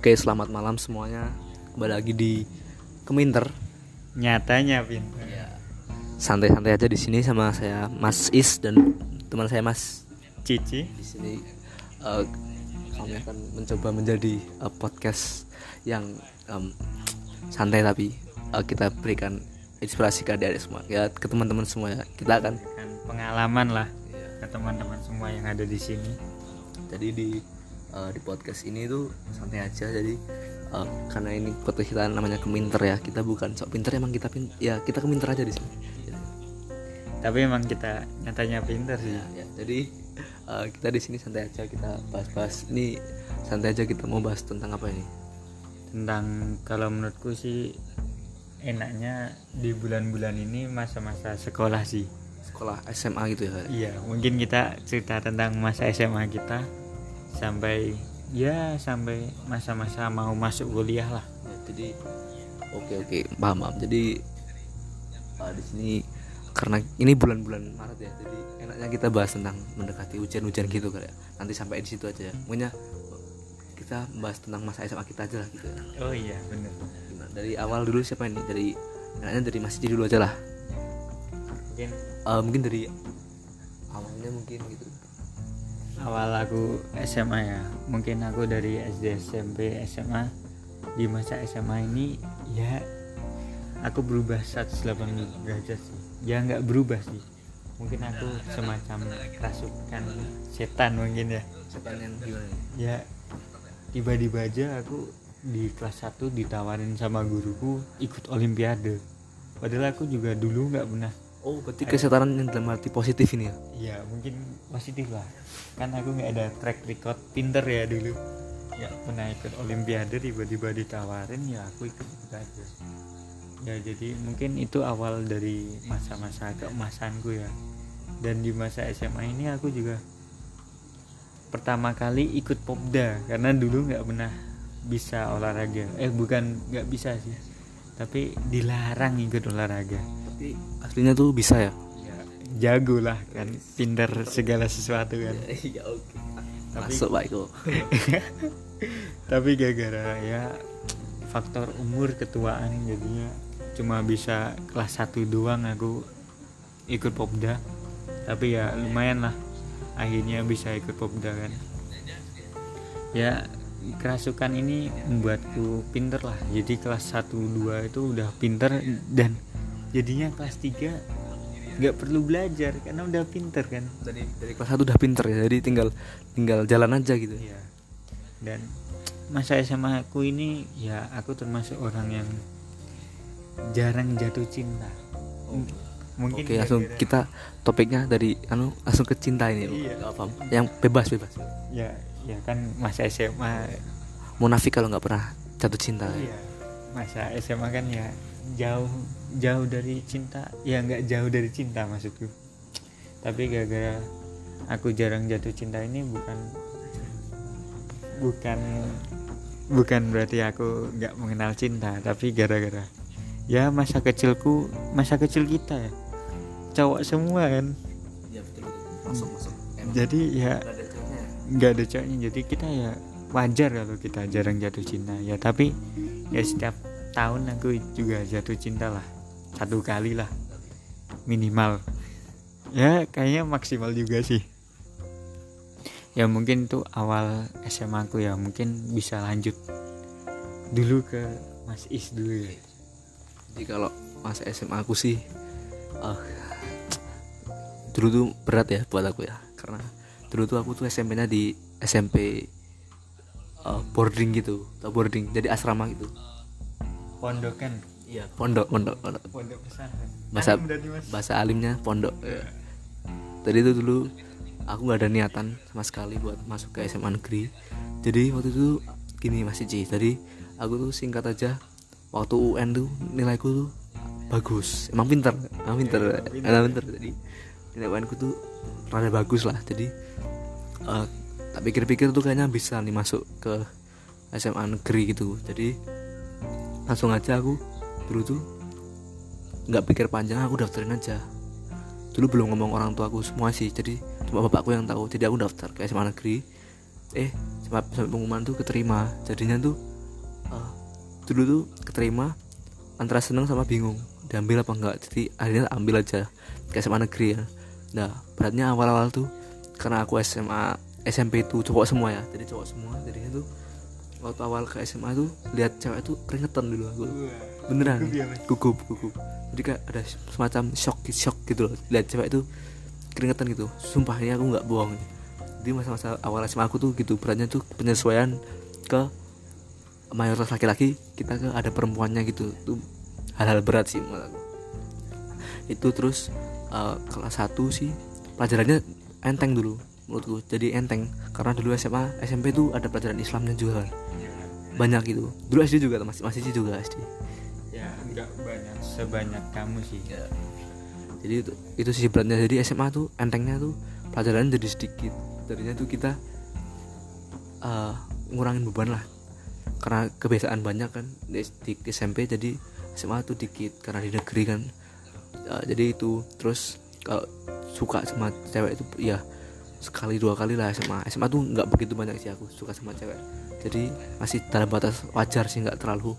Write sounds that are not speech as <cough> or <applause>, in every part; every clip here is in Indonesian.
Oke, selamat malam semuanya. Kembali lagi di Keminter. Nyatanya pintar. Ya. Santai-santai aja di sini sama saya Mas Is dan teman saya Mas Cici. di sini eh, kami akan mencoba menjadi eh, podcast yang em, santai tapi eh, kita berikan inspirasi ke adik semua ya ke teman-teman semua ya. Kita akan Kan pengalaman lah ke teman-teman semua yang ada di sini. jadi di eh, di podcast ini tuh santai aja jadi eh, karena ini podcast kita namanya keminter ya kita bukan sok pinter emang kita pin ya kita keminter aja di sini. Tapi emang kita nyatanya pintar sih. ya, ya, jadi eh, kita di sini santai aja kita bahas-bahas. Ini santai aja kita mau bahas tentang apa ini? Tentang kalau menurutku sih enaknya di bulan-bulan ini masa-masa sekolah sih. sekolah SMA gitu ya? Iya, mungkin kita cerita tentang masa SMA kita sampai ya sampai masa-masa mau masuk kuliah lah. Ya, jadi oke oke paham paham. Jadi eh, di sini karena ini bulan-bulan Maret ya jadi enaknya kita bahas tentang mendekati hujan-hujan gitu kali ya. Nanti sampai di situ aja ya. Pokoknya kita bahas tentang masa SMA kita aja lah gitu ya. Oh iya, bener. Gimana? dari awal dulu siapa ini? Dari enaknya dari Mas Cici dulu aja lah. Mungkin. Eh, mungkin dari awalnya mungkin gitu awal aku SMA ya. Mungkin aku dari SD SMP SMA di masa SMA ini ya aku berubah 180 derajat sih. Ya nggak berubah sih. Mungkin aku semacam kerasukan setan mungkin ya. Setan yang gimana? Ya tiba-tiba aja aku di kelas 1 ditawarin sama guruku ikut olimpiade. Padahal aku juga dulu nggak pernah oh berarti kesetanan yang dalam arti positif ini ya? Ya mungkin positif lah. Kan aku nggak ada track record pinter ya dulu. Ya pernah ikut olimpiade tiba-tiba ditawarin ya aku ikut ikut aja. Ya jadi mungkin itu awal dari masa-masa keemasanku ya. Dan di masa SMA ini aku juga pertama kali ikut popda karena dulu nggak pernah bisa olahraga. Eh bukan nggak bisa sih tapi dilarang ikut olahraga tapi aslinya tuh bisa ya? Ya jago lah kan pinter segala sesuatu kan. <laughs> Iya oke. Tapi- masuk pak <laughs> tapi gara-gara ya faktor umur ketuaan jadinya cuma bisa kelas 1 doang aku ikut popda. Tapi ya lumayan lah akhirnya bisa ikut popda kan. Ya kerasukan ini membuatku pinter lah. Jadi kelas 1 2 itu udah pinter dan jadinya kelas 3 nggak perlu belajar karena udah pinter kan? Dari dari kelas satu udah pinter ya jadi tinggal tinggal jalan aja gitu. Iya. Dan masa SMA aku ini ya aku termasuk orang yang jarang jatuh cinta. M- Mungkin oke langsung kita topiknya dari anu langsung ke cinta ini. Iya. Yang bebas bebas. Ya ya kan masa SMA munafik kalau nggak pernah jatuh cinta. Iya masa SMA kan ya jauh jauh dari cinta. Ya nggak jauh dari cinta maksudku. Tapi gara-gara aku jarang jatuh cinta ini bukan bukan bukan berarti aku nggak mengenal cinta. Tapi gara-gara ya masa kecilku masa kecil kita ya. Cowok semua kan. Iya betul betul. Masuk masuk. Jadi ya ceweknya nggak ada cowoknya. Jadi kita ya wajar kalau kita jarang jatuh cinta. Ya tapi ya setiap tahun aku juga jatuh cinta lah. Satu kali lah minimal. Ya kayaknya maksimal juga sih. Ya mungkin itu awal SMA aku ya. Mungkin bisa lanjut dulu ke Mas Is dulu ya. Jadi kalau masa SMA aku sih eh dulu tuh berat ya buat aku ya. Karena dulu tuh aku tuh SMP-nya di SMP eh, boarding gitu atau boarding jadi asrama gitu. Pondokan. Iya pondok pondok pondok. Pondok pesantren Bahasa- bahasa alimnya pondok tadi itu dulu aku nggak ada niatan sama sekali buat masuk ke SMA negeri. Jadi waktu itu gini masih Ci tadi aku tuh singkat aja waktu UN tuh nilaiku tuh bagus emang pinter emang pinter Iya, pinter. emang pinter. jadi nilai UN ku tuh rada bagus lah jadi eh, tak pikir-pikir tuh kayaknya bisa nih masuk ke SMA negeri gitu. Jadi langsung aja aku dulu tuh nggak pikir panjang aku daftarin aja. Dulu belum ngomong orang tua aku semua sih jadi cuma bapakku yang tahu. Jadi aku daftar ke SMA negeri. Eh sampai, sampai pengumuman tuh keterima. Jadinya tuh uh, dulu tuh keterima antara seneng sama bingung. Diambil apa enggak jadi akhirnya ambil aja ke SMA negeri ya. Nah beratnya awal-awal tuh karena aku SMA SMP itu cowok semua ya? Jadi cowok semua jadinya tuh waktu awal ke SMA tuh lihat cewek tuh keringetan dulu aku. Beneran Gugup gugup jadi kayak ada semacam shock shock gitu loh. Lihat cewek itu keringetan gitu. Sumpah ini aku nggak bohong jadi masa-masa awal SMA aku tuh gitu beratnya tuh penyesuaian ke mayoritas laki-laki kita ke ada perempuannya gitu. Tuh hal-hal berat sih menurut aku. Itu terus eh, kelas 1 sih pelajarannya enteng dulu menurutku jadi enteng. Karena dulu SMA SMP tuh ada pelajaran Islamnya juga kan. Banyak gitu. Dulu SD juga masih masih sih juga SD ya nggak banyak sebanyak kamu sih. Jadi itu itu sih beratnya jadi SMA tuh entengnya tuh pelajaran jadi sedikit. Darinya tuh kita eh, ngurangin beban lah. Karena kebiasaan banyak kan di, di SMP jadi SMA tuh dikit karena di negeri kan. Eh, jadi itu terus kalau suka sama cewek itu ya sekali dua kali lah SMA SMA tuh nggak begitu banyak sih aku suka sama cewek. Jadi masih dalam batas wajar sih nggak terlalu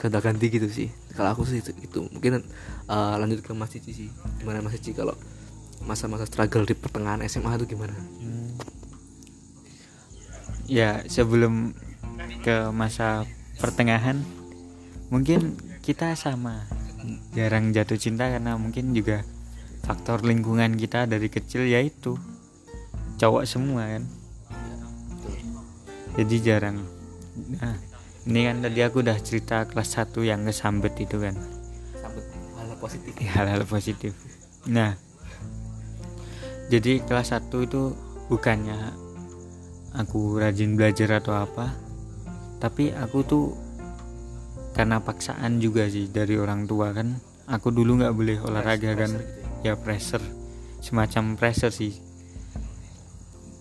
gonta ganti gitu sih. Kalau aku sih itu, mungkin eh, lanjut ke Mas Cici sih. Gimana Mas Cici kalau masa-masa struggle di pertengahan SMA itu gimana? Hmm. ya sebelum ke masa pertengahan mungkin kita sama. Jarang jatuh cinta karena mungkin juga faktor lingkungan kita dari kecil yaitu cowok semua kan? Jadi jarang. Nah ini kan tadi aku udah cerita kelas 1 yang kesambet itu kan? Sambut hal positif. Hal-hal positif. Nah jadi kelas 1 itu bukannya aku rajin belajar atau apa tapi aku tuh karena paksaan juga sih dari orang tua kan? Aku dulu nggak boleh olahraga kan? ya pressure. Semacam pressure sih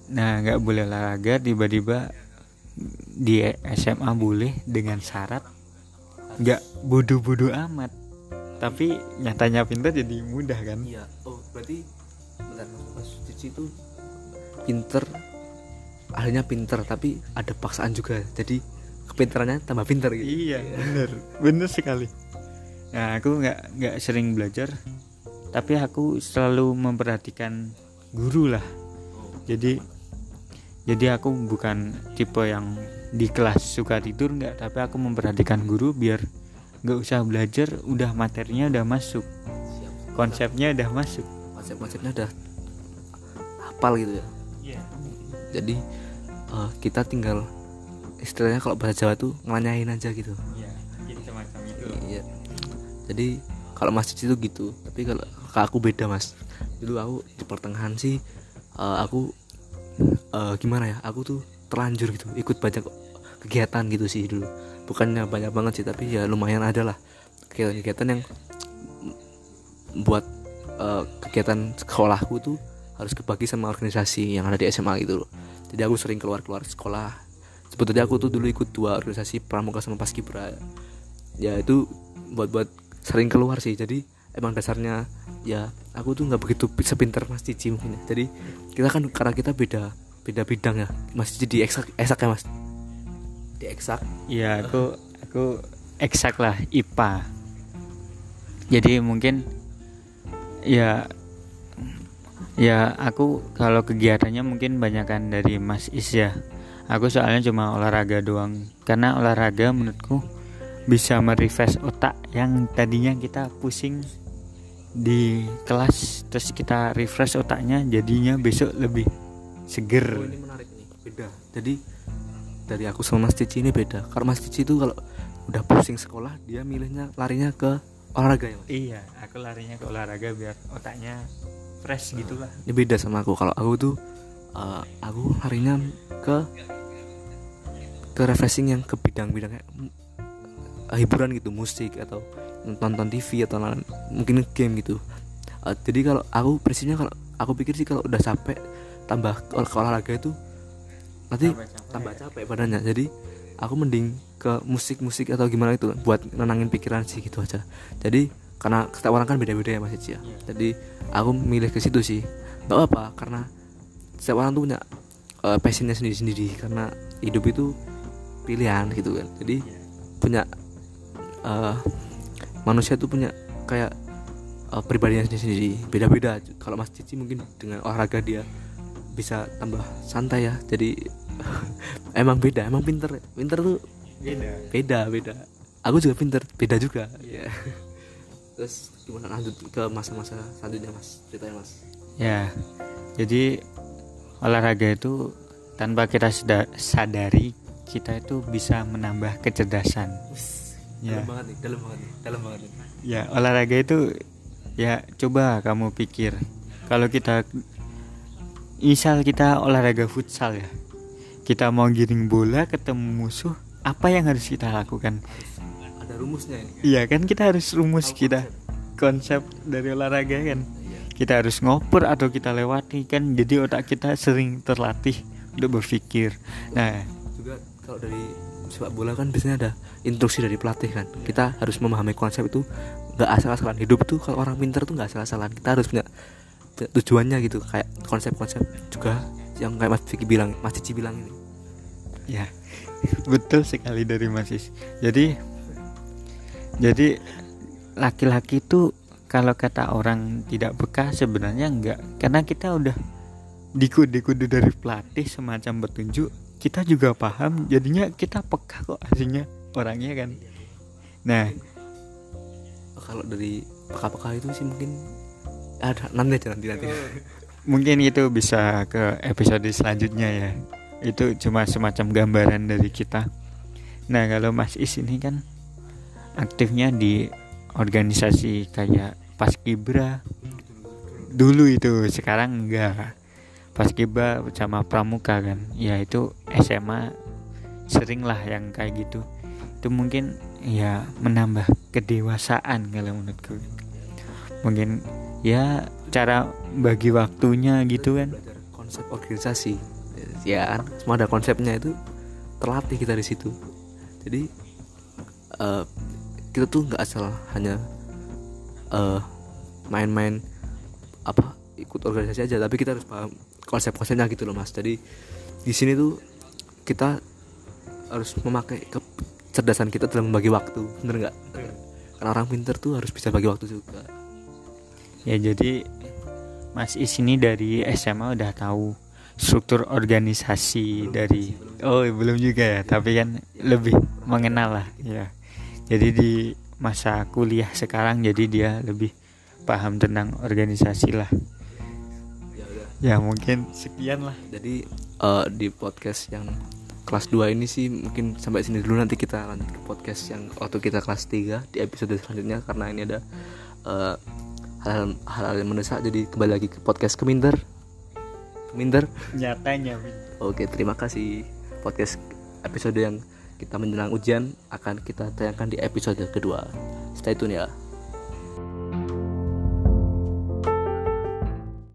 nah nggak boleh olahraga tiba-tiba di SMA boleh dengan syarat nggak bodoh-bodoh amat. Tapi nyatanya pintar jadi mudah kan? Iya oh berarti bentar Mas Cici itu pinter akhirnya pinter tapi ada paksaan juga. Jadi kepintarannya tambah pinter gitu. Iya bener. Bener sekali. Nah aku nggak nggak sering belajar tapi aku selalu memperhatikan guru lah. Jadi jadi aku bukan tipe yang di kelas suka tidur nggak tapi aku memperhatikan guru biar nggak usah belajar udah materinya udah masuk. Siap. konsepnya udah masuk. Konsep-konsepnya udah hafal gitu ya. Iya. Jadi eh, kita tinggal istilahnya kalau bahasa Jawa tuh ngelanyain aja gitu. Iya jadi semacam itu. Iya. Jadi kalau Mas Cici tuh gitu. Tapi kalau aku beda Mas. Dulu aku di pertengahan sih eh, aku eh, gimana ya aku tuh terlanjur gitu ikut banyak kegiatan gitu sih dulu. Bukannya banyak banget sih tapi ya lumayan ada lah kegiatan-kegiatan yang buat eh, kegiatan sekolahku tuh harus kebagi sama organisasi yang ada di SMA gitu loh. Jadi aku sering keluar-keluar sekolah. Sebetulnya aku tuh dulu ikut dua organisasi pramuka sama paskibra. Ya itu buat buat sering keluar sih. Jadi emang dasarnya ya aku tuh nggak begitu pi- sepinter Mas Cici mungkin ya. jadi kita kan karena kita beda beda bidang ya Mas Cici di eksak eksak ya Mas di eksak Iya aku aku eksak lah IPA. Jadi mungkin ya ya aku kalau kegiatannya mungkin banyakan dari Mas Is ya. Aku soalnya cuma olahraga doang. Karena olahraga menurutku bisa merefresh otak yang tadinya kita pusing di kelas terus kita refresh otaknya jadinya besok lebih seger. Oh ini menarik nih. Beda. Jadi dari aku sama Mas Cici ini beda. Karena Mas Cici itu kalau udah pusing sekolah dia milihnya larinya ke olahraga ya Mas? Iya, aku larinya ke olahraga biar otaknya fresh gitu lah. ini beda sama aku. Kalau aku tuh eh, aku larinya ke ke refreshing yang ke bidang-bidang kayak mm, eh, hiburan gitu musik atau nonton TV atau nonton- mungkin game gitu. Eh, jadi kalau aku prinsipnya kalau aku pikir sih kalau udah capek tambah ke olahraga itu nanti tambah capek. badannya. Jadi aku mending ke musik-musik atau gimana itu buat nenangin pikiran sih gitu aja. Jadi karena setiap orang kan beda-beda ya Mas Ici ya. Iya. jadi aku milih ke situ sih. Gak apa karena setiap orang tuh punya eh, passionnya sendiri-sendiri karena hidup itu pilihan gitu kan. Jadi punya uh, manusia tuh punya kayak uh, pribadinya sendiri beda-beda. Kalau Mas Cici mungkin dengan olahraga dia bisa tambah santai ya. Jadi <laughs> emang beda emang pinter. Pinter tuh beda. Beda beda. Aku juga pinter beda juga. Ya <laughs> terus gimana? Lanjut ke masa-masa selanjutnya mas. Ceritanya mas. Ya jadi olahraga itu tanpa kita sadari kita itu bisa menambah kecerdasan. Ya. dalam banget nih dalam banget nih dalam banget nih. Ya olahraga itu ya coba kamu pikir. Kalau kita misal kita olahraga futsal ya. Kita mau giring bola ketemu musuh apa yang harus kita lakukan? Ada rumusnya ini iya kan kita harus rumus Tahu kita. konsep. Dari olahraga kan. Iya. Kita harus ngoper atau kita lewati kan jadi otak kita sering terlatih untuk berpikir. Nah juga kalau dari sepak bola kan biasanya ada instruksi dari pelatih kan. Kita harus memahami konsep itu. Nggak asal-asalan. Hidup tuh kalau orang pinter tuh nggak asal-asalan. Kita harus punya tujuannya gitu kayak konsep-konsep juga yang kayak Mas Vicky bilang Mas Cici bilang ini. Ya betul sekali dari Mas Is jadi jadi laki-laki itu kalau kata orang tidak peka sebenarnya enggak. Karena kita udah dikudu-kudu dari pelatih semacam petunjuk kita juga paham. Jadinya kita peka kok aslinya orangnya kan. Nah kalau dari peka-peka itu sih mungkin ada nanti aja nanti. Nanti mungkin itu bisa ke episode selanjutnya ya. Itu cuma semacam gambaran dari kita. Nah kalau Mas Is ini kan aktifnya di organisasi kayak Paskibra. Dulu itu sekarang enggak. Paskibra sama Pramuka kan. Ya itu SMA sering lah yang kayak gitu. Itu mungkin ya menambah kedewasaan kalau menurutku. Mungkin ya cara bagi waktunya gitu kan. Belajar konsep organisasi. Ya. Kan semua ada konsepnya itu terlatih kita di situ. Jadi eh, kita tuh nggak asal hanya eh, main-main apa ikut organisasi aja tapi kita harus paham konsep-konsepnya gitu loh mas. Jadi di sini tuh kita harus memakai kecerdasan kita dalam membagi waktu bener nggak? Karena orang pinter tuh harus bisa bagi waktu juga Ya jadi Mas Is ini dari SMA udah tahu struktur organisasi dari oh belum juga ya tapi kan lebih mengenal lah ya. Jadi di masa kuliah sekarang jadi dia lebih paham tentang organisasi lah. Ya udah. Ya mungkin sekian lah. Jadi eh, di podcast yang kelas 2 ini sih mungkin sampai sini dulu nanti kita lanjut ke podcast yang waktu kita kelas 3 di episode selanjutnya karena ini ada eh, hal-hal yang mendesak. Jadi kembali lagi ke podcast Keminter Keminter nyatanya oke terima kasih. Podcast episode yang kita menjelang ujian akan kita tayangkan di episode kedua. Stay tune ya